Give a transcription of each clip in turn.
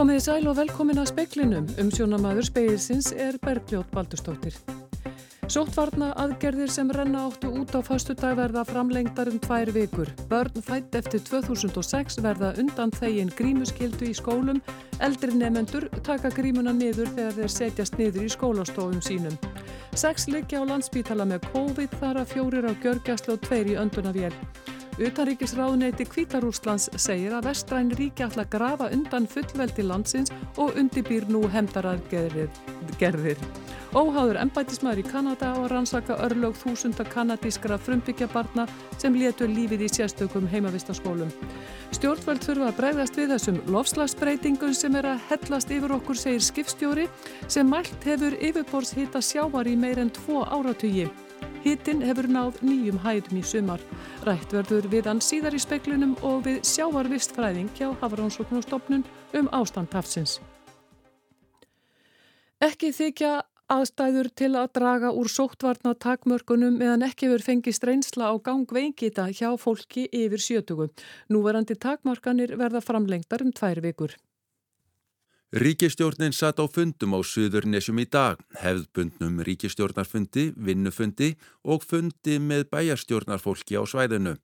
Komiði sæl og velkomin að speiklinum. Umsjónamaður speilsins er Bergljót Baldurstóttir. Sóttvarna aðgerðir sem renna áttu út á fastu dag verða framlengdar um tvær vikur. Börn fætt eftir 2006 verða undan þegin grímuskildu í skólum. Eldri nefendur taka grímuna niður þegar þeir setjast niður í skólastofum sínum. Seks liggja á landsbítala með COVID þar að fjórir á gjörgjastlu og tveir í öndunavél. Utaríkisráðuneyti Kvítarúslands segir að vestræn ríki ætla að grafa undan fullveldi landsins og undibýr nú hemdarargerðir. Óháður embætismæður í Kanada á að rannsaka örlög þúsunda kanadískara frumbyggjabarna sem letu lífið í sérstökum heimavistaskólum. Stjórnvöld þurfa að bregðast við þessum lofslagsbreytingum sem er að hellast yfir okkur, segir skipstjóri, sem mælt hefur yfirborðshita sjávar í meir en tvo áratugi. Hittin hefur náð nýjum hæðum í sumar. Rætt verður við hann síðar í speiklunum og við sjávarvistfræðing hjá Hafránsóknustofnun um ástand hafsins. Ekki þykja aðstæður til að draga úr sóttvarna takmörkunum meðan ekki verður fengist reynsla á gangveikita hjá fólki yfir sjötugu. Núverandi takmarkanir verða framlengtar um tvær vikur. Ríkistjórnin satt á fundum á Suðurnesjum í dag, hefðbundnum ríkistjórnarfundi, vinnufundi og fundi með bæjarstjórnarfólki á svæðinu.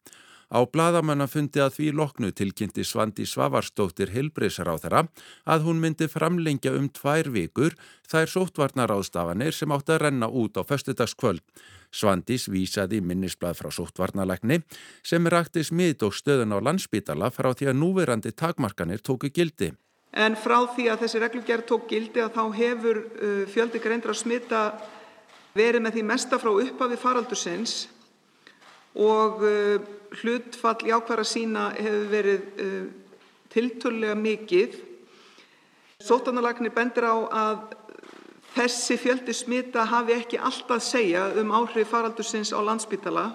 Á bladamannafundi að því loknu tilkynnti Svandi Svavarsdóttir Hilbreysar á þeirra að hún myndi framlengja um tvær vikur þær sóttvarnaráðstafanir sem átt að renna út á föstudagskvöld. Svandis vísaði minnisblad frá sóttvarnalækni sem rakti smit og stöðun á landsbítala frá því að núverandi takmarkanir tóku gildi. En frá því að þessi reglugjær tók gildi að þá hefur uh, fjöldi greindra smita verið með því mesta frá upphafi faraldusins og uh, hlutfall jákværa sína hefur verið uh, tiltölulega mikið. Sótanalagnir bendir á að þessi fjöldi smita hafi ekki alltaf segja um áhrif faraldursins á landsbytala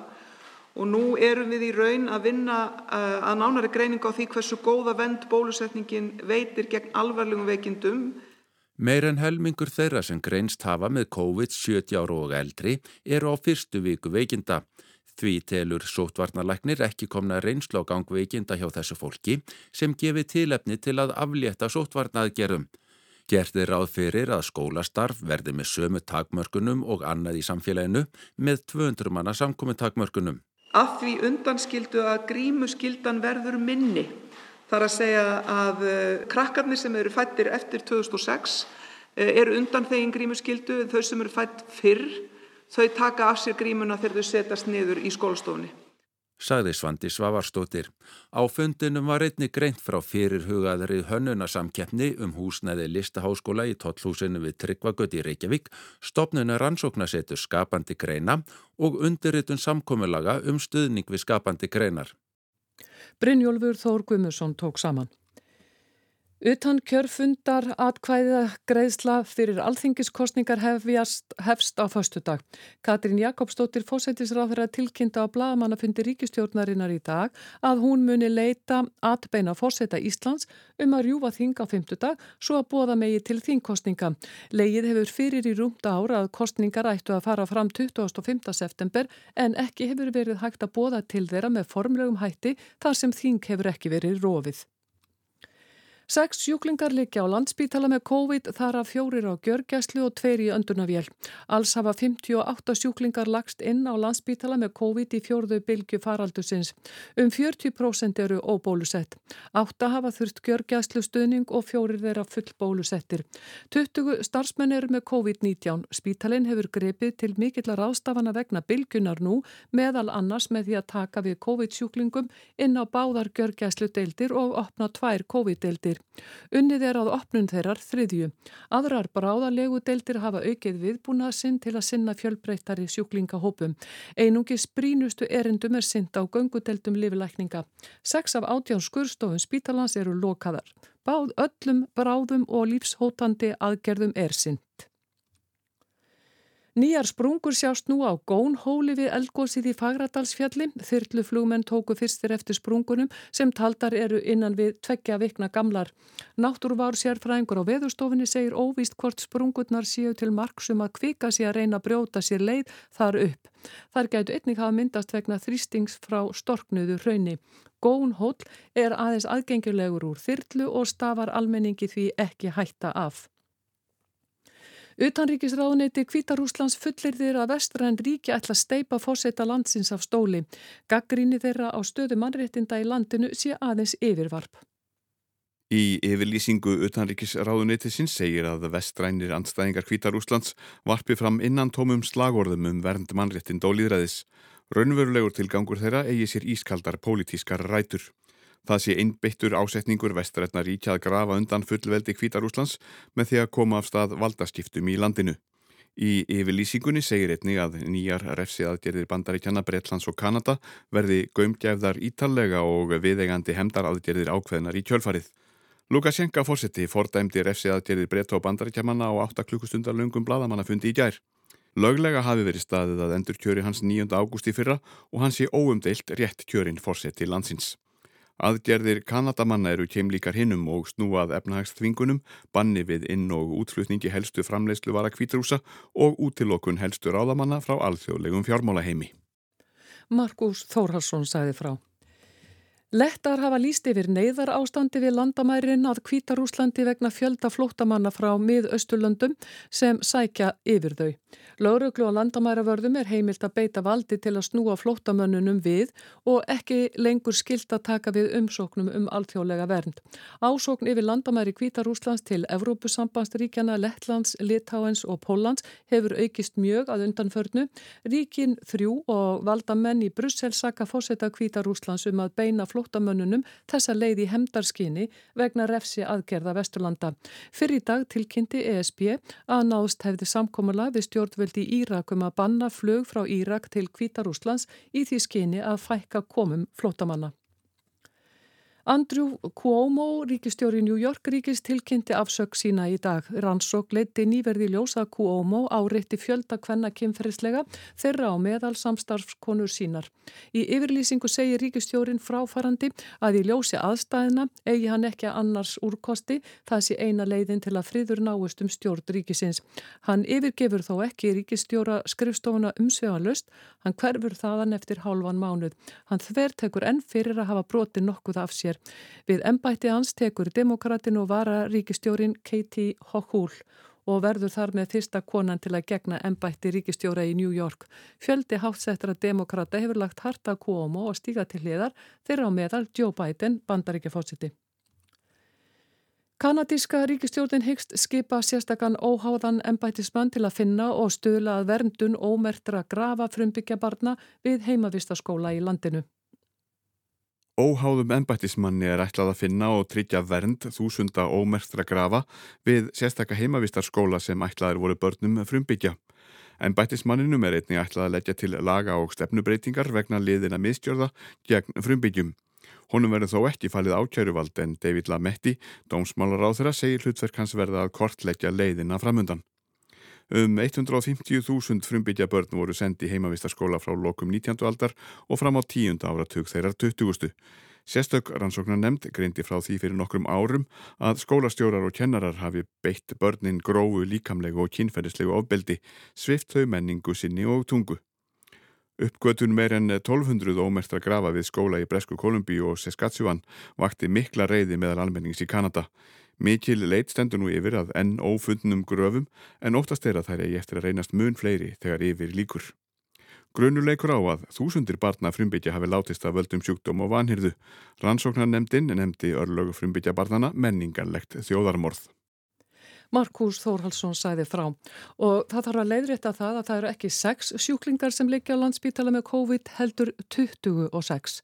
og nú erum við í raun að vinna uh, að nánari greiningu á því hversu góða vend bólusetningin veitir gegn alvarlegum veikindum. Meir en helmingur þeirra sem greinst hafa með COVID 70 ára og eldri eru á fyrstu viku veikinda. Því telur sótvarnalæknir ekki komna reynslu á gangveikinda hjá þessu fólki sem gefi tilefni til að aflétta sótvarnaðgerum. Gert er ráð fyrir að skólastarf verði með sömu takmörkunum og annað í samfélaginu með 200 manna samkomi takmörkunum. Að því undanskildu að grímuskildan verður minni. Það er að segja að uh, krakkarnir sem eru fættir eftir 2006 uh, eh, eru undan þegin grímuskildu þau sem eru fætt fyrr þau taka af sér grímuna þegar þau setast niður í skólastofunni. Sagði Svandi Svavarstóttir. Á fundinum var einni greint frá fyrir hugaðrið hönnunarsamkeppni um húsnæði listaháskóla í Tóllhúsinu við Tryggvagöti í Reykjavík, stopnuna rannsóknasetur skapandi greina og undirritun samkomulaga um stuðning við skapandi greinar. Brynjólfur Þór Guðmusson tók saman. Utan kjörfundar atkvæða greiðsla fyrir alþingiskostningar hefjast, hefst á fastu dag. Katrín Jakobsdóttir fósættisráður að tilkynnta á bladamannafundi ríkistjórnarinnar í dag að hún muni leita atbeina fósætta Íslands um að rjúfa þing á fymtudag svo að bóða megi til þingkostninga. Legið hefur fyrir í rúmta ára að kostningar ættu að fara fram 25. september en ekki hefur verið hægt að bóða til þeirra með formlegum hætti þar sem þing hefur ekki verið rofið. Seks sjúklingar likja á landspítala með COVID þar af fjórir á gjörgæslu og tveir í öndunavél. Alls hafa 58 sjúklingar lagst inn á landspítala með COVID í fjórðu bylgu faraldusins. Um 40% eru óbólusett. Átta hafa þurft gjörgæslu stuðning og fjórir þeirra full bólusettir. 20 starfsmenn eru með COVID-19. Spítalinn hefur grepið til mikill að rástafana vegna bylgunar nú meðal annars með því að taka við COVID-sjúklingum inn á báðar gjörgæslu deildir og opna tvær COVID-deildir. Unnið er að opnun þeirrar þriðju. Aðrar bráðalegu deildir hafa aukið viðbúnað sinn til að sinna fjölbreyttari sjúklingahópum. Einungi sprínustu erindum er synd á göngudeldum lifilækninga. Seks af átján skurstofun spítalans eru lokaðar. Báð öllum bráðum og lífshótandi aðgerðum er synd. Nýjar sprungur sjást nú á gónhóli við eldgósið í Fagradalsfjalli. Þyrluflugmenn tóku fyrstir eftir sprungunum sem taldar eru innan við tveggja vikna gamlar. Náttúruvár sérfræðingur á veðurstofinni segir óvíst hvort sprungurnar séu til marksum að kvika sér að reyna að brjóta sér leið þar upp. Þar gætu einnig hafa myndast vegna þrýstings frá storknuðu hraunni. Gónhól er aðeins aðgengilegur úr þyrlu og stafar almenningi því ekki hætta af. Utanríkisráðuneyti Kvítarúslands fullir þeirra að vestræn ríki ætla að steipa fósetta landsins af stóli. Gaggríni þeirra á stöðu mannréttinda í landinu sé aðeins yfirvarp. Í yfirlýsingu utanríkisráðuneytisins segir að vestrænir andstæðingar Kvítarúslands varpi fram innan tómum slagorðum um vernd mannréttind og líðræðis. Raunverulegur tilgangur þeirra eigi sér ískaldar pólitískar rætur. Það sé einbyttur ásetningur vestrætna ríkjað grafa undan fullveldi Kvítarúslands með því að koma af stað valdaskiptum í landinu. Í yfirlýsingunni segir einni að nýjar refsi aðgerðir bandaríkjana Breitlands og Kanada verði gömgæfðar ítallega og viðegandi hemdar aðgerðir ákveðnar í kjölfarið. Lukasjenka fórseti fordæmdi refsi aðgerðir Breit og bandaríkjamanna á 8 klukkustundar lungum bladamannafundi í gær. Löglega hafi verið staðið að endur kjöri hans 9. ágústi fyrra og hans sé óumdeilt rétt kjörin fórseti landsins. Aðgerðir Kanadamanna eru keimlíkar hinnum og snúað efnahagsþvingunum, banni við inn- og útflutningi helstu framleiðslu vara kvítrúsa og útilokun helstu ráðamanna frá alþjóðlegum fjármálaheimi. Markus Þórhalsson sæði frá. Lettar hafa líst yfir neyðar ástandi við landamærin að Kvítarúslandi vegna fjölda flóttamanna frá mið-Östurlöndum sem sækja yfir þau. Lauruglu á landamæravörðum er heimilt að beita valdi til að snúa flóttamönnunum við og ekki lengur skilt að taka við umsóknum um alþjóðlega vernd. Ásókn yfir landamæri Kvítarúslands til Evrópusambandsríkjana, Lettlands, Litáens og Póllands hefur aukist mjög að undanförnu. Ríkin þrjú og valdamenn í Brussel saka fósetta Kvítarúslands um að beina flóttamönnunum þessa leið í hemdarskyni vegna refsi aðgerða Vesturlanda. Fyrir í dag tilkynnti ESB að náðst hefði samkómala við stjórnvöldi Írakum að banna flög frá Írak til Kvítarúslands í því skyni að fækka komum flótamanna. Andrew Cuomo, ríkistjóri New York ríkist tilkynnti afsökk sína í dag. Rannsók leiti nýverði ljósa Cuomo áriðti fjölda hvenna kynferðislega þeirra á meðal samstarfskonur sínar. Í yfirlýsingu segir ríkistjórin fráfarandi að í ljósi aðstæðina eigi hann ekki annars úrkosti það sé eina leiðin til að friður náist um stjórn ríkisins. Hann yfirgefur þó ekki ríkistjóra skrifstofuna umsveganlust, hann hverfur þaðan eftir hálfan mánuð. Hann þvertekur enn fyrir að hafa broti nokkuð af sér sér. Við ennbætti hans tekur demokratin og vara ríkistjórin Katie Hochul og verður þar með fyrsta konan til að gegna ennbætti ríkistjóra í New York. Fjöldi hátsettra demokrata hefur lagt harta Cuomo og stíga til hliðar þeirra á meðal Joe Biden bandaríkjafótsiti. Kanadíska ríkistjórnin hyggst skipa sérstakann óháðan ennbættismann til að finna og stöðla að verndun ómertra grafa frumbyggja barna við heimavistaskóla í landinu. Óháðum ennbættismanni er ætlað að finna og tryggja vernd þúsunda ómertra grafa við sérstakka heimavistarskóla sem ætlaður voru börnum frumbyggja. Ennbættismanninum er einnig ætlað að leggja til laga og stefnubreitingar vegna liðina miðstjörða gegn frumbyggjum. Honum verður þó ekki falið ákjæruvald en David Lametti, dómsmálar á þeirra, segir hlutverk hans verða að kortleggja leiðina framundan. Um 150.000 frumbyggja börn voru sendi heimavistaskóla frá lokum 19. aldar og fram á tíunda áratug þeirrar 20. Sérstök rannsóknar nefnd greindi frá því fyrir nokkrum árum að skólastjórar og kennarar hafi beitt börnin grófu líkamlegu og kynferðislegu ofbeldi, svift þau menningu sinni og tungu. Uppgötun meir en 1200 ómertra grafa við skóla í Bresku Kolumbíu og Saskatchewan vakti mikla reyði meðal almennings í Kanada. Mikil leit stendur nú yfir að enn ófundnum gröfum en óttast er að þær eigi eftir að reynast mun fleiri þegar yfir líkur. Grönuleikur á að þúsundir barna frumbyggja hafi látist af völdum sjúkdóm og vanhyrðu. Rannsóknarnemdin nefndi örlögu frumbyggja barnana menningarlegt þjóðarmorð. Markus Þórhalsson sæði frá og það þarf að leiðrétta það að það eru ekki sex sjúklingar sem liggja á landsbítala með COVID heldur 26.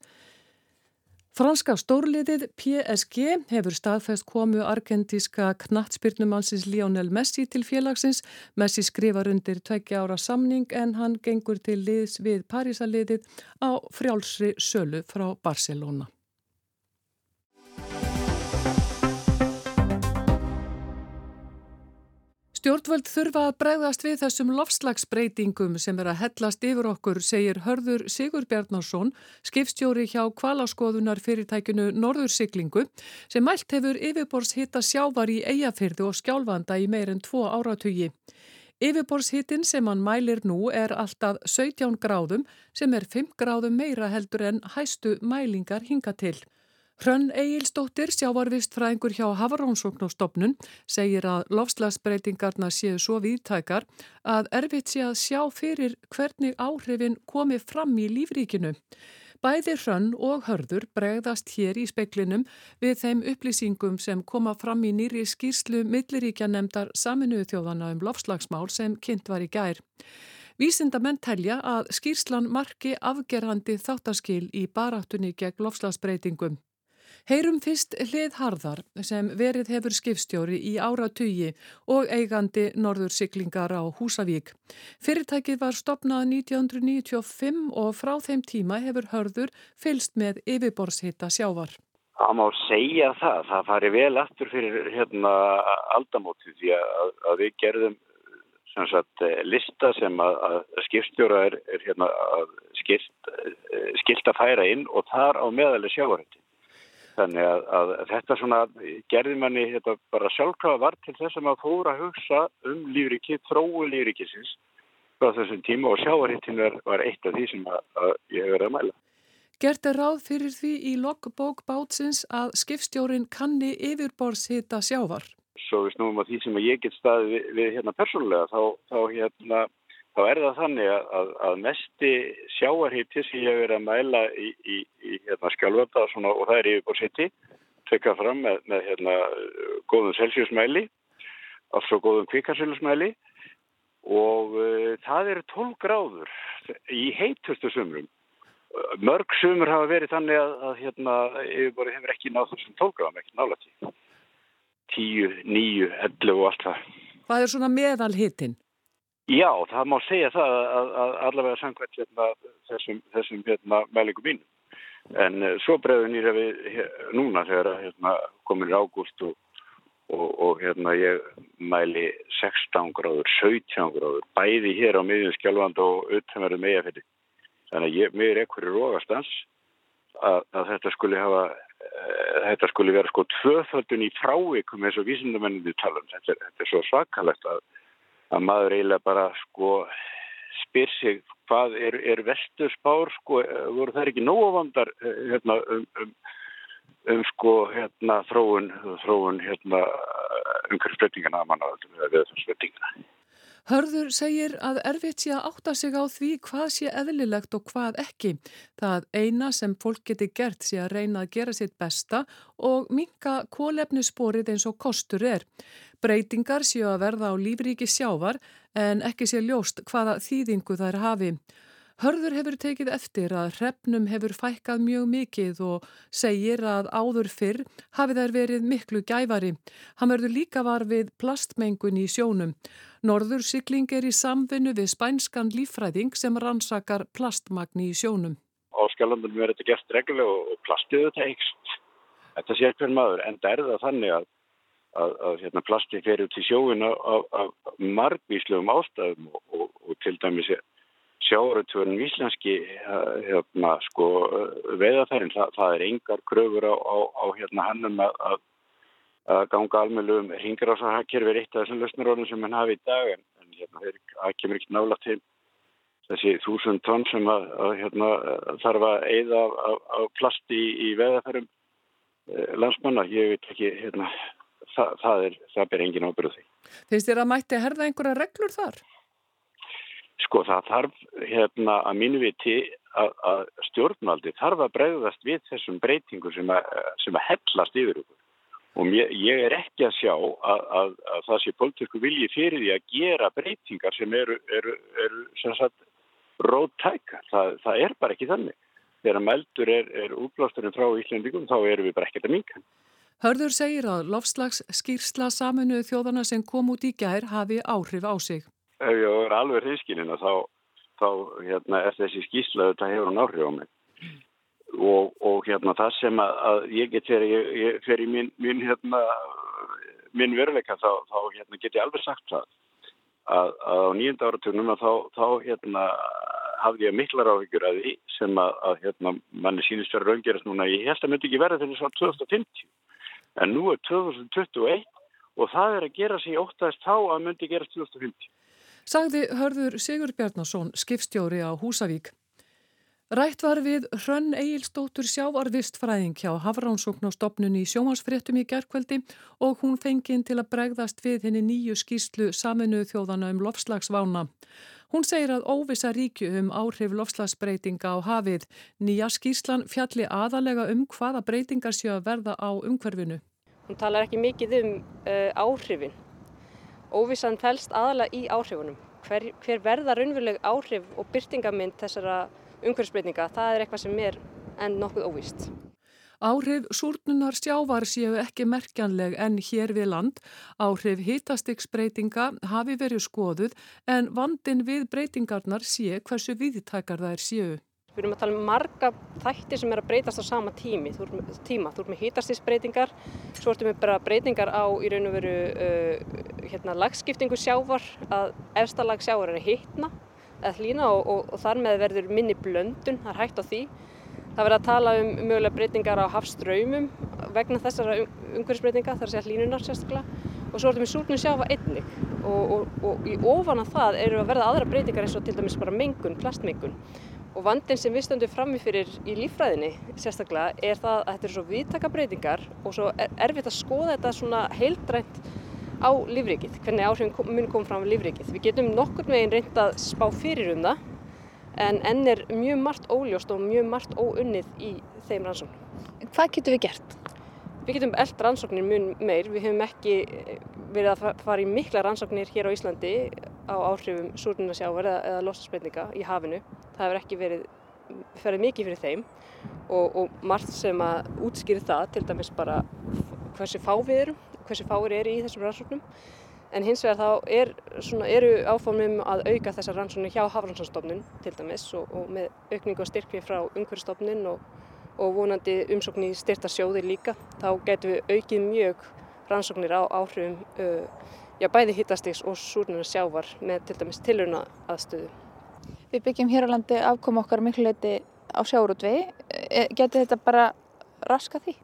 Franska stórliðið PSG hefur staðfest komu argentíska knattspyrnumansins Lionel Messi til félagsins. Messi skrifar undir tveggja ára samning en hann gengur til liðs við Parísaliðið á frjálsri sölu frá Barcelona. Stjórnvöld þurfa að bregðast við þessum lofslagsbreytingum sem er að hellast yfir okkur, segir Hörður Sigur Bjarnarsson, skipstjóri hjá kvalaskoðunar fyrirtækinu Norðursiklingu, sem mælt hefur yfirborðshitta sjávar í eigafyrðu og skjálfanda í meirinn tvo áratugi. Yfirborðshittin sem hann mælir nú er alltaf 17 gráðum sem er 5 gráðum meira heldur en hæstu mælingar hinga til. Hrönn Egilstóttir, sjávarvist fræðingur hjá Havarónsóknustofnun, segir að lofslagsbreytingarna séu svo viðtækar að erfitt sé að sjá fyrir hvernig áhrifin komi fram í lífríkinu. Bæði Hrönn og Hörður bregðast hér í speklinum við þeim upplýsingum sem koma fram í nýri skýrslu milliríkja nefndar saminuðu þjóðana um lofslagsmál sem kynnt var í gær. Vísindamenn telja að skýrslan marki afgerandi þáttaskil í baráttunni gegn lofslagsbreytingum. Heyrum fyrst hlið harðar sem verið hefur skipstjóri í áratugi og eigandi norður syklingar á Húsavík. Fyrirtækið var stopnað 1995 og frá þeim tíma hefur hörður fylst með yfirborðshitta sjávar. Það má segja það, það fari vel aftur fyrir hérna aldamótið því að, að við gerðum sagt, lista sem að, að skipstjóra er, er hérna, skilt, skilt að færa inn og þar á meðalið sjávarhætti. Þannig að, að þetta svona gerði manni þetta bara sjálfkrafa var til þess að maður fóra að hugsa um lífriki, þróu lífrikisins frá þessum tíma og sjáarhittin var eitt af því sem að, að ég hefur verið að mæla. Gert er ráð fyrir því í logbók bátsins að skipstjórin kanni yfirborðshita sjávar. Svo við snúum að því sem ég get staðið við, við hérna persónulega þá, þá hérna þá er það þannig að, að mesti sjáarhýtti sem ég hef verið að mæla í, í, í hérna, skjálfanda og það er yfirbór sitti, tekka fram með, með hérna, góðum selsjusmæli, alls og góðum kvikarsilusmæli og uh, það eru 12 gráður í heitustu sumrum. Mörg sumur hafa verið þannig að, að hérna, yfirbóri hefur ekki náð þessum 12 gráðum, ekki nála tí. 10, 9, 11 og allt það. Hvað er svona meðal hittin? Já, það má segja það að, að allavega sangvært hérna, þessum, þessum hérna, mælingum mínum. En uh, svo bregður nýra við núna þegar hérna, komin í ágúst og, og, og hérna, ég mæli 16 gráður, 17 gráður, bæði hér á miðjum skjálfand og auðvitaðverðu megafili. Þannig að ég, mér er ekkur í rógastans að, að þetta skuli hafa, uh, þetta skuli vera sko tvöföldun í frávikum eins og vísindamenninni tala um. Þetta, þetta er svo svakalegt að að maður eiginlega bara sko spyr sig hvað er, er vestur spár sko, voru það ekki nógavandar eh, hérna, um, um, um sko hérna þróun, þróun hérna umhverfsbreytingana að manna við þessum breytingana. Hörður segir að erfitt sé að átta sig á því hvað sé eðlilegt og hvað ekki. Það eina sem fólk geti gert sé að reyna að gera sitt besta og minka kólefnissporið eins og kostur er. Breytingar séu að verða á lífríki sjávar en ekki sé ljóst hvaða þýðingu þær hafi. Hörður hefur tekið eftir að hrefnum hefur fækkað mjög mikið og segir að áður fyrr hafi þær verið miklu gæfari. Hann verður líka var við plastmengun í sjónum. Norður sykling er í samvinnu við spænskan lífræðing sem rannsakar plastmagni í sjónum. Á skjálfandunum er þetta gert reglulega og plastið þetta eikst. Þetta sé hver maður en það er það þannig að að, að hérna, plasti fer út í sjóin af margvíslegum ástæðum og, og, og til dæmis sjáarötuðurinn íslenski hérna, sko, veðafærin, það, það er engar kröfur á, á, á hérna, hannum að, að ganga almeinlegum hingráðsahakir við eitt af þessum lösnarónum sem hann hafi í dag en, en hérna, það kemur ekki nála til þessi þúsund tonn sem að, að hérna, þarf að eigða af plasti í, í veðafærum eh, landsmanna, ég veit ekki hérna það, það, er, það ber engin ábyrðu því. Þeist þér að mætti herða einhverja reglur þar? Sko það þarf hérna að mínu viti að, að stjórnvaldi þarf að breyðast við þessum breytingu sem að, að hellast yfir okkur. Og mér, ég er ekki að sjá að, að, að það sé politísku vilji fyrir því að gera breytingar sem eru, eru, eru sem sagt róttækar. Það, það er bara ekki þannig. Þegar meldur er, er útblásturinn frá Íslandingum þá erum við bara ekkert að minka. Hörður segir að lofslags skýrsla saminuð þjóðana sem kom út í gær hafi áhrif á sig. Ef ég er alveg hriskinin þá, þá hérna, er þessi skýrsla þetta hefur hún áhrif á mig. Og, og hérna það sem að, að ég get fyrir, mín, mín hérna, minn veruleika þá, þá hérna, get ég alveg sagt það að, að á nýjönda áratugnum að þá, þá hérna, hafði ég miklar áhyggjur að því sem að, hérna, manni sínist verið raungerast núna. Ég held að myndi ekki verða fyrir svo 2050 en nú er 2021 og það er að gera sig óttast þá að myndi gerast 2050. Sagði hörður Sigur Bjarnason, skipstjóri á Húsavík. Rætt var við Hrönn Egilstóttur sjávarvistfræðing hjá Hafránsókn á stopnun í sjómansfréttum í gerðkveldi og hún fengið til að bregðast við henni nýju skýslu saminuð þjóðana um lofslagsvána. Hún segir að óvisa ríkju um áhrif lofslagsbreytinga á hafið. Nýja skýslan fjalli aðalega um hvaða breytingar séu að verða á umhverfinu. Hún talar ekki mikið um uh, áhrifin. Óvisan fælst aðalega í áhrifunum. Hver, hver verða raunveruleg áhrif og byrtingamind þessara umhverfsbreytinga, það er eitthvað sem er enn nokkuð óvíst. Áhrif súrnunar sjávar séu ekki merkjanleg en hér við land. Áhrif hitastiksbreytinga hafi verið skoðuð en vandin við breytingarnar sé hversu viðtækar er séu. Við erum að tala um marga þættir sem er að breytast á sama tími, þú ert, tíma. Þú ert með hitastiksbreytingar, svo ertum við bara breytingar á í raun og veru uh, hérna, lagskiptingu sjávar, að efsta lag sjávar er að hitna eða hlýna og, og, og þar með verður minni blöndun, það er hægt á því. Það verður að tala um mögulega breytingar á hafströymum vegna þessara umhverfisbreytinga, þar sé að hlýnunar sérstaklega og svo erum við súrnum sjáfa einnig og, og í ofan að það eru að verða aðra breytingar eins og til dæmis bara mengun, plastmengun og vandin sem við stöndum framifyrir í lífræðinni sérstaklega er það að þetta eru svo viðtaka breytingar og svo er erfitt að skoða þetta svona heildrænt á lífrikið, hvernig áhrifin mun koma fram á lífrikið. Við getum nokkur meginn reynd að spá fyrir um það en enn er mjög margt óljóst og mjög margt óunnið í þeim rannsóknum. Hvað getum við gert? Við getum eld rannsóknir mun meir. Við hefum ekki eh, verið að fara í mikla rannsóknir hér á Íslandi á áhrifum súrnunasjávar eða, eða losaspenninga í hafinu. Það hefur ekki verið, ferið mikið fyrir þeim og, og margt sem að útskýri það, til dæmis bara hversu fá við erum hversu fáir eru í þessum rannsóknum en hins vegar þá er, svona, eru áformum að auka þessar rannsóknir hjá Hafrannsóknstofnun til dæmis og, og með aukningu og styrkvi frá umhverfstofnun og, og vonandi umsókn í styrta sjóðir líka þá getum við aukið mjög rannsóknir á áhrifum uh, já, bæði hittastiks og súrnuna sjávar með til dæmis tilurna aðstöðu. Við byggjum hér á landi afkom okkar miklu leiti á sjáurútvegi. E, Getur þetta bara raska því?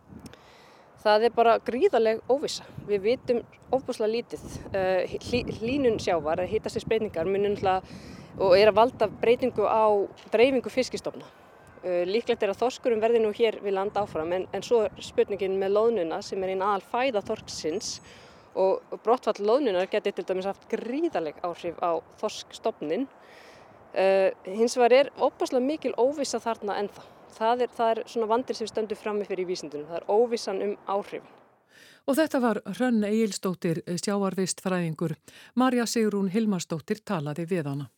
Það er bara gríðaleg óvisa. Við vitum ofbúslega lítið. Uh, hlínun sjávar, eða hittast í spreytingar, munum og er að valda breytingu á dreifingu fiskistofna. Uh, líklegt er að þorskurum verði nú hér við land áfram en, en svo er spurningin með loðnuna sem er einn aðal fæða þorsksins og brottfall loðnunar getur til dæmis haft gríðaleg áhrif á þorskstofnin. Uh, hins vegar er ofbúslega mikil óvisa þarna ennþá það er, það er svona vandir sem stöndur frammi fyrir í vísindunum, það er óvissan um áhrifin. Og þetta var Hrönn Egilstóttir sjáarvist fræðingur. Marja Sigrún Hilmarsdóttir talaði við hana.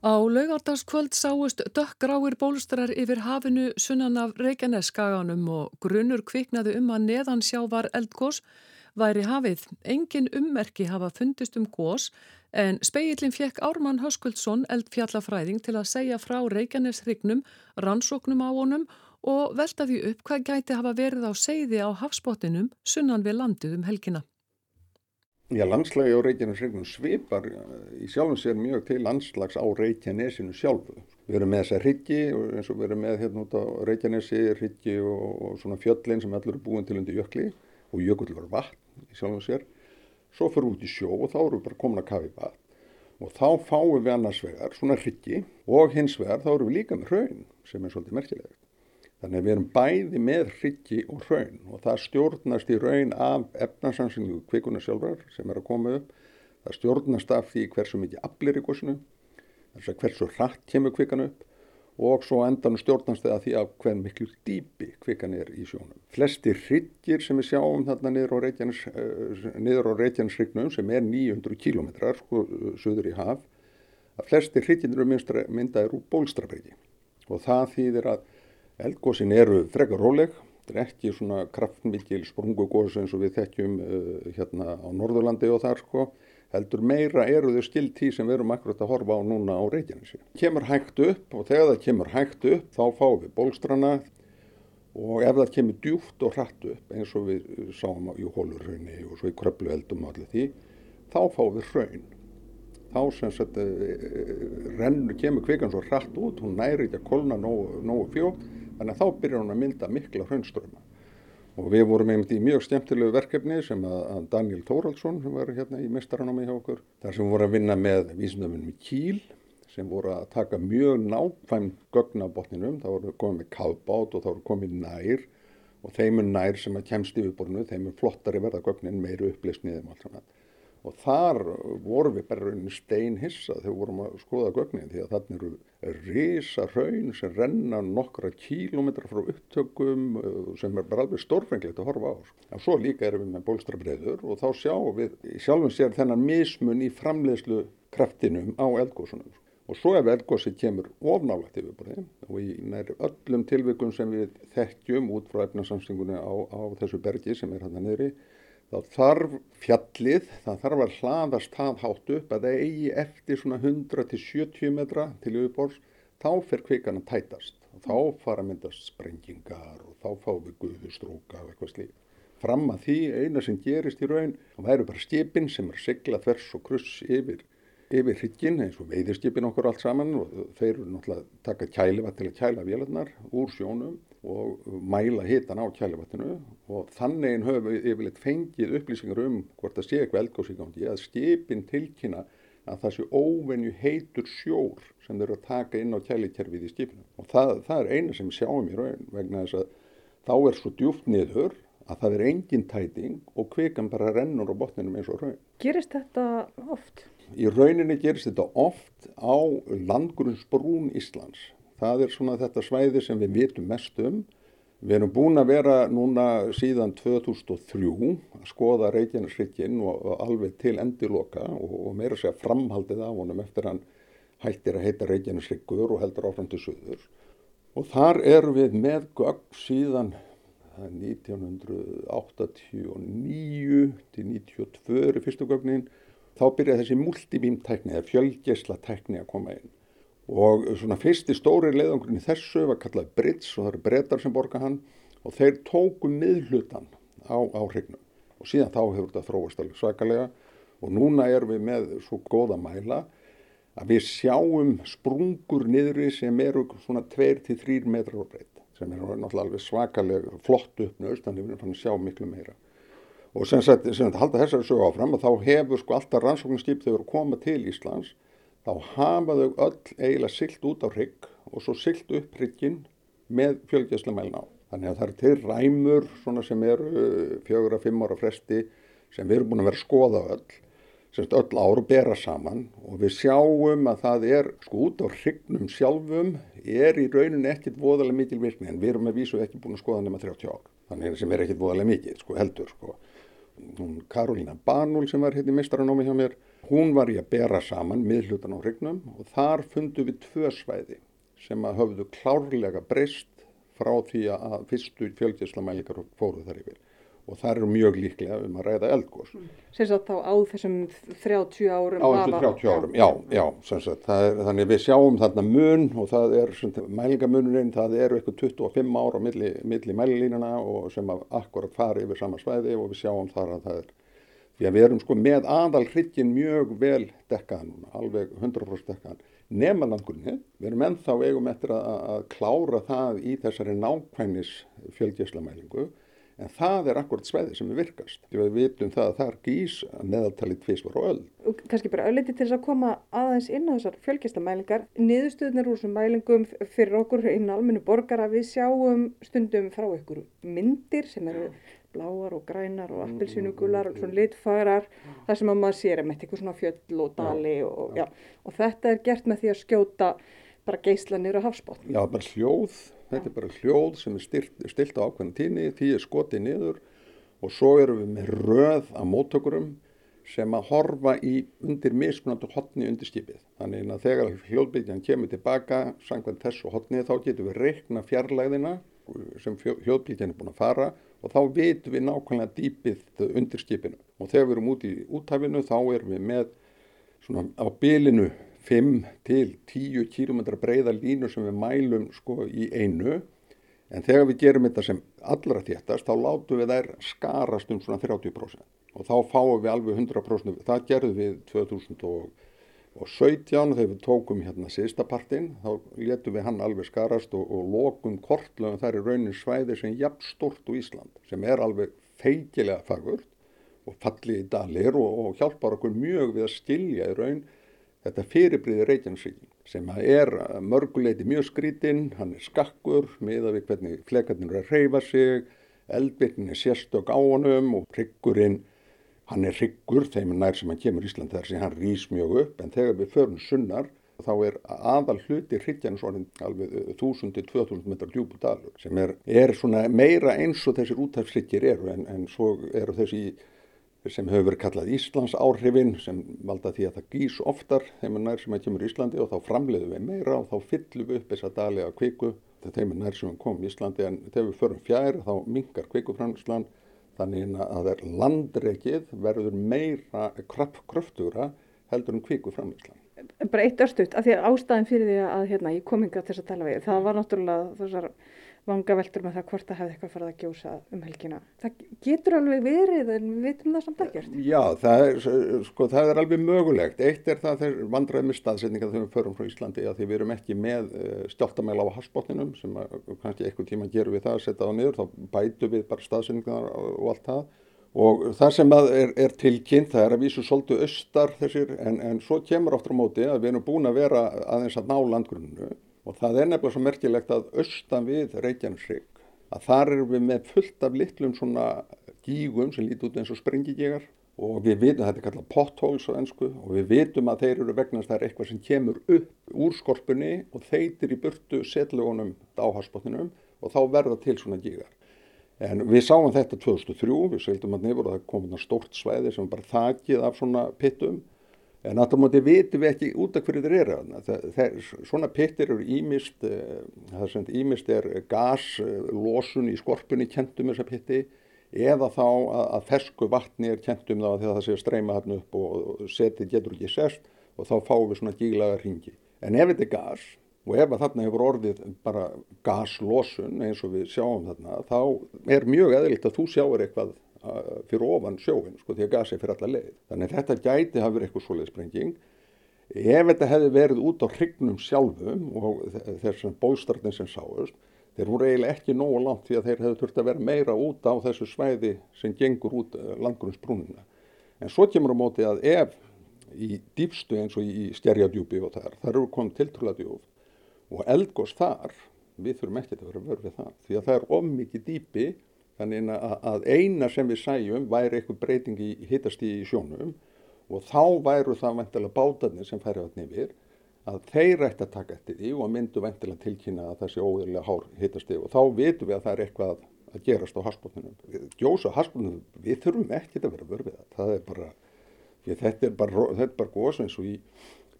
Á laugardaskvöld sáust dökkgráir bólstrar yfir hafinu sunnan af Reykjaneskaganum og grunnur kviknaði um að neðan sjá var eldgós væri hafið. Engin ummerki hafa fundist um gós En speillin fjekk Ármann Höskuldsson eldfjallafræðing til að segja frá Reykjanesrygnum, rannsóknum á honum og velta því upp hvað gæti hafa verið á segði á hafsbótinum sunnan við landið um helgina. Já, landslagi á Reykjanesrygnum svipar í sjálfum sér mjög til landslags á Reykjanesinu sjálfu. Við erum með þessa hryggi eins og við erum með hérna út á Reykjanesi, hryggi og, og svona fjöllin sem allur er búin til undir jökli og jökull var vatn í sjálfum sér svo fyrir út í sjó og þá erum við bara komin að kafi bað og þá fáum við annars vegar svona hryggi og hins vegar þá erum við líka með hraun sem er svolítið merkilegt. Þannig að við erum bæði með hryggi og hraun og það stjórnast í raun af efnarsansingu kvikuna sjálfar sem er að koma upp. Það stjórnast af því hversu mikið aflir í góðsunu, hversu hratt kemur kvikan upp og svo endan stjórnast það að því að hvern miklu dýpi kvikan er í sjónum. Flesti hryggir sem við sjáum þarna niður á, Reykjanes, á Reykjanesrygnum sem er 900 kilometrar sko, söður í haf, að flesti hryggir eru myndaðir úr bólstrabreyki og það þýðir að eldgóðsin eru frekar róleg, þetta er ekki svona kraftmikil sprungugóðs eins og við þekkjum uh, hérna á Norðurlandi og þar sko, heldur meira eru þau skilt tí sem við erum akkurat að horfa á núna á Reykjanesi. Kemur hægt upp og þegar það kemur hægt upp þá fáum við bólstrana og ef það kemur djúft og hratt upp eins og við sáum í hólurhraunni og svo í kröplueldum og allir því þá fáum við hraun þá sem sagt uh, rennu kemur kvikan svo hratt út hún næri ekki að kolna nógu, nógu fjótt þannig að þá byrjar hún að mynda mikla hraunströma og við vorum einmitt í mjög skemmtilegu verkefni sem að Daniel Þóraldsson sem var hérna í mestaranámi hjá okkur þar sem voru að vinna með vísindöfunum í Kíl sem voru að taka mjög nákvæm gögn á botninum, þá voru komið með kavbát og þá voru komið nær. Og þeim er nær sem að kemst yfirborinu, þeim er flottari verða gögnin, meiri upplýsniðum allt saman. Og þar vorum við bara stein hissa þegar við vorum að skoða gögnin því að þarna eru risa raun sem renna nokkra kílometra frá upptökum sem er bara alveg stórfenglegt að horfa á. Og svo líka erum við með bólstrabreiður og þá sjáum við sjálfum sér þennan mismun í framleiðslu kraftinum á eldgósunum. Og svo ef eldgósi kemur ofnálægt yfirborði og í næri öllum tilvikum sem við þekkjum út frá efnarsamstingunni á, á þessu bergi sem er hann niðri, þá þarf fjallið, það þarf að hlaðast það hátt upp að það eigi eftir svona 100-70 metra til yfirborðs, þá fer kvikan að tætast. Og þá fara að myndast sprengingar og þá fáum við guðustróka og eitthvað slík. Fram að því eina sem gerist í raun, það væru bara skipin sem er sigla þvers og kruss yfir yfir hrygginn eins og veiðirskipin okkur allt saman og þeir eru náttúrulega taka kælivatt til að kæla vélarnar úr sjónum og mæla hitan á kælivattinu og þannig höfum við yfirleitt fengið upplýsingar um hvort það sé eitthvað eldgóðs í gangi að skipin tilkynna að það sé óvenju heitur sjór sem þeir eru að taka inn á kælikerfið í skipinu og það, það er eina sem sjáum í raun vegna þess að þá er svo djúft niður að það er engin tæting og kvikan bara rennur á botninum eins og raun. Gerist þetta oft? Í rauninni gerist þetta oft á landgrunnsbrún Íslands. Það er svona þetta svæði sem við vitum mest um. Við erum búin að vera núna síðan 2003 að skoða Reykjanesrikkin og alveg til endiloka og, og meira segja framhaldið af honum eftir hann hættir að heita Reykjanesrikkur og heldur áfram til söður. Og þar erum við með gögg síðan 1989 til 92 er fyrstu gögnin þá byrjaði þessi multibím-tækni eða fjölgesla-tækni að koma inn. Og svona fyrsti stóri leiðangurinn í þessu var kallað Brits og það eru brettar sem borga hann. Og þeir tóku miðlutan á, á hrygnum. Og síðan þá hefur þetta þróast alveg svakalega. Og núna erum við með svo góða mæla að við sjáum sprungur niðri sem eru svona 2-3 metrar á breytt sem er náttúrulega alveg svakalega flott uppnöðst þannig að við erum fann að sjá miklu meira. Og sem sagt, sem sagt halda þessari sögu áfram og þá hefur sko alltaf rannsóknarskip þegar að koma til Íslands þá hafa þau öll eiginlega silt út á hrygg og svo silt upp hrygginn með fjölgjæslamælin á. Þannig að það er til ræmur svona sem eru fjögur að fimm ára fresti sem við erum búin að vera að skoða öll, sem sagt öll ár og bera saman og við sjáum að það er sko út á hryggnum sjálfum er í rauninni ekkit voðalega mikil virkni en við erum með vísu ekki búin að skoða nema 30 ár. Þannig sem er ekkit voðalega mikil sko heldur sko Karolina Banúl sem var hérna í mistaranómi hjá mér, hún var í að bera saman miðlutan á hrygnum og þar fundu við tvö svæði sem að höfðu klárlega breyst frá því að fyrstu fjölgjæslamælingar fóru þar yfir og það eru mjög líklega um að ræða eldgós. Sérstaklega þá á þessum 30 árum? Á þessum 30 árum, já, já, er, þannig við sjáum þarna mun og það er mælingamunurinn, það eru eitthvað 25 ára milli, milli mælilínuna og sem að akkurat fari yfir sama svæði og við sjáum þar að það er, því að við erum sko með aðal hrikkin mjög vel dekkaðan, alveg 100% dekkaðan, nema landgrunni, við erum ennþá eigum eftir að, að klára það í þessari nákvæmnis fjölgjæslamælingu En það er akkurat sveiði sem er virkast. Við vitum það að það er gís meðaltalið tvísvar og öll. Og kannski bara ölliti til þess að koma aðeins inn á þessar fjölgjastamælingar. Niðurstöðunar úr þessum mælingum fyrir okkur inn á almennu borgar að við sjáum stundum frá ykkur myndir sem eru bláar og grænar og appilsínugular og svona litfærar. Það sem að maður sér með eitthvað svona fjöll og dali og, já. og þetta er gert með því að skjóta bara geyslanir á hafsbóttum. Já, bara hljóð Þetta er bara hljóð sem er stilt, stilt á ákveðin tíni, því er skotið niður og svo erum við með röð af móttökurum sem að horfa í undir mismunandi hotni undir skipið. Þannig að þegar hljóðbyggjan kemur tilbaka sangvænt þessu hotni þá getum við reikna fjarlæðina sem hljóðbyggjan er búin að fara og þá veitum við nákvæmlega dýpið undir skipinu. Og þegar við erum út í úthafinu þá erum við með svona á bylinu 5 til 10 km breiða línu sem við mælum sko í einu. En þegar við gerum þetta sem allra þéttast, þá látum við þær skarast um svona 30% og þá fáum við alveg 100%. Það gerðum við 2017 þegar við tókum hérna síðsta partinn, þá letum við hann alveg skarast og, og lokum kortlöfum þar í raunin svæði sem jafn stort úr Ísland, sem er alveg feikilega fagurt og falli í dalir og, og hjálpar okkur mjög við að skilja í raun þetta fyrirbriði Reykjanesvíking sem er mörguleiti mjög skrítinn, hann er skakkur, miða við hvernig flekarnir er að reyfa sig, eldbyrnin er sérstök á honum og ryggurinn, hann er ryggur þeim nær sem hann kemur í Ísland þar sem hann rýs mjög upp. En þegar við förum sunnar þá er aðal hluti hryggjarnisorðin alveg 1000-2000 metrar djúbu dalur sem er, er meira eins og þessir útafsryggir eru en, en svo eru þessi sem hefur verið kallað Íslands áhrifin sem valda því að það gís oftar þeim er nær sem að kemur Íslandi og þá framleiðum við meira og þá fyllum við upp þessa dali að kviku þegar þeim er nær sem kom í Íslandi en þegar við förum fjær þá mingar kvikuframslan þannig að það er landreikið verður meira kröftugra heldur en kvikuframslan. Bara eitt örstuðt, af því að ástæðin fyrir því að hérna, ég kom yngi á þess að tala við, það var náttúrulega þessar vanga veldur með það hvort það hefði eitthvað farið að gjósa um helgina. Það getur alveg verið en við veitum það samt ekkert. Já, það er, sko, það er alveg mögulegt. Eitt er það þeir vandræði með staðsetninga þegar við förum frá Íslandi að því við erum ekki með eh, stjáltamæla á hasbóttinum sem kannski eitthvað tíma gerum við það að setja á niður, þá bætu við bara staðsetningar og allt það. Og það sem er, er tilkynnt, það er að vísu svolítið austar þessir en, en svo kemur áttur á móti að við erum búin að vera aðeins að ná landgrunnu og það er nefnilega svo merkilegt að austan við Reykjanesrygg að þar erum við með fullt af litlum svona gígum sem líti út eins og springigígar og við vitum, þetta er kallað potholes á ennsku og við vitum að þeir eru vegna það er eitthvað sem kemur upp úr skorpunni og þeitir í burtu setlugunum áharsbóttinum og þá verða til svona gígar. En við sáum þetta 2003, við seldum að nefnur og það kom stórt svæði sem bara þakið af svona pittum En náttúrulega móti vitum við ekki út af hverju þeir eru. Það, það, svona pittir eru ímist, eh, það sem ímist er gaslosun í skorpunni kentum þessa pitti eða þá að, að fersku vatni er kentum þá þegar það sé að streyma hann upp og setið getur ekki sérst og þá fáum við svona gílaga ringi. En ef þetta er gas og ef þarna hefur orðið bara gaslosun eins og við sjáum þarna þá er mjög eðlilt að þú sjáur eitthvað fyrir ofan sjóin sko því að gasi fyrir alla leið. Þannig þetta gæti hafa verið eitthvað svoleið sprenging. Ef þetta hefði verið út á hrygnum sjálfum og þessum bóðstartin sem sáust, þeir voru eiginlega ekki nógu langt því að þeir hefði þurft að vera meira út á þessu svæði sem gengur út eh, langgrunnsbrúnina. En svo kemur á móti að ef í dýpstu eins og í stjerjadjúbi og þar, þar eru komið tiltrúladjúf og eldgós þar, við þurfum ekki að vera vörfið það því að það er of mikið dýpi Þannig að eina sem við sæjum væri eitthvað breyting í hittastíði í sjónum og þá væru það vantilega bátarnir sem færi átni yfir að þeir ætti að taka eftir því og myndu vantilega tilkynna að sé óðurlega hár hittastíði og þá vitum við að það er eitthvað að gerast á hasbóttunum. Gjósa hasbóttunum, við þurfum ekkert að vera vörfið það. Er bara, þetta er bara, bara góðs eins og í,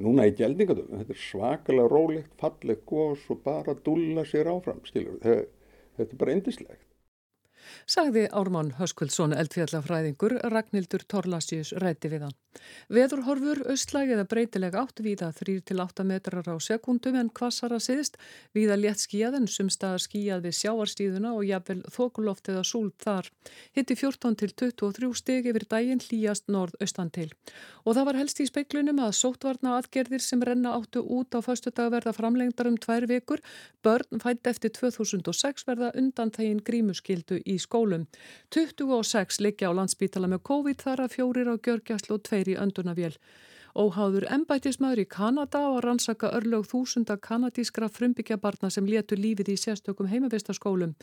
núna í gældingadöfum, þetta er svakalega rólegt, fallegt góðs og bara dúlla sér áfram, skilur. Þetta, þetta er bara indislegt sagði Ármann Höskuldsson eldfjallafræðingur Ragnhildur Torlasjus rætti við hann. Veðurhorfur austlæg eða breytileg átt viða 3-8 metrar á sekundum en kvassara siðst viða létt skíjað en sumstaðar skíjað við sjáarstíðuna og jafnvel þokuloft eða súld þar. Hitti 14-23 steg yfir daginn hlýjast norð-austan til. Og það var helst í speiklunum að sótvarna aðgerðir sem renna áttu út á faustu dag verða framlengdar um tvær vikur. Börn fætt eftir 2006 verða undan þegin grímuskildu í skólum. 26 liggja á landsbítala með COVID þar að fjórir á gjörgjastlu og tveir í öndunavél. Óháður embætismæður í Kanada og rannsaka örlög þúsunda kanadískra frumbyggjabarna sem letu lífið í sérstökum heimavistaskólum.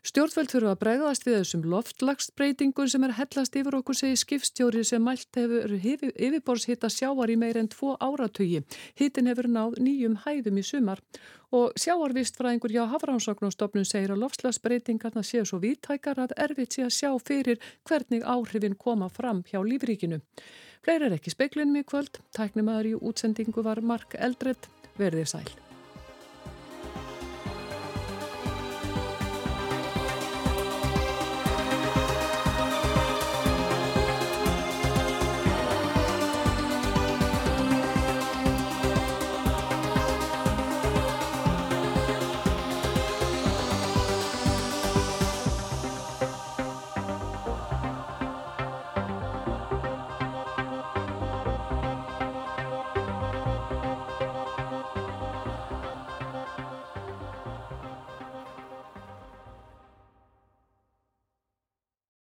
Stjórnveld þurfa að bregðast við þessum loftlagsbreytingur sem er hellast yfir okkur segi skipstjóri sem mælt hefur yfirborðshitta sjáar í meir en tvo áratögi. Hittin hefur náð nýjum hæðum í sumar og sjáarvistfræðingur hjá Hafránsaknastofnun segir að loftslagsbreytingarna séu svo viðtækar að erfitt sé að sjá fyrir hvernig áhrifin koma fram hjá lífríkinu. Fleiri er ekki speiklinum í kvöld, tæknimaður í útsendingu var Mark Eldred, verðið sæl.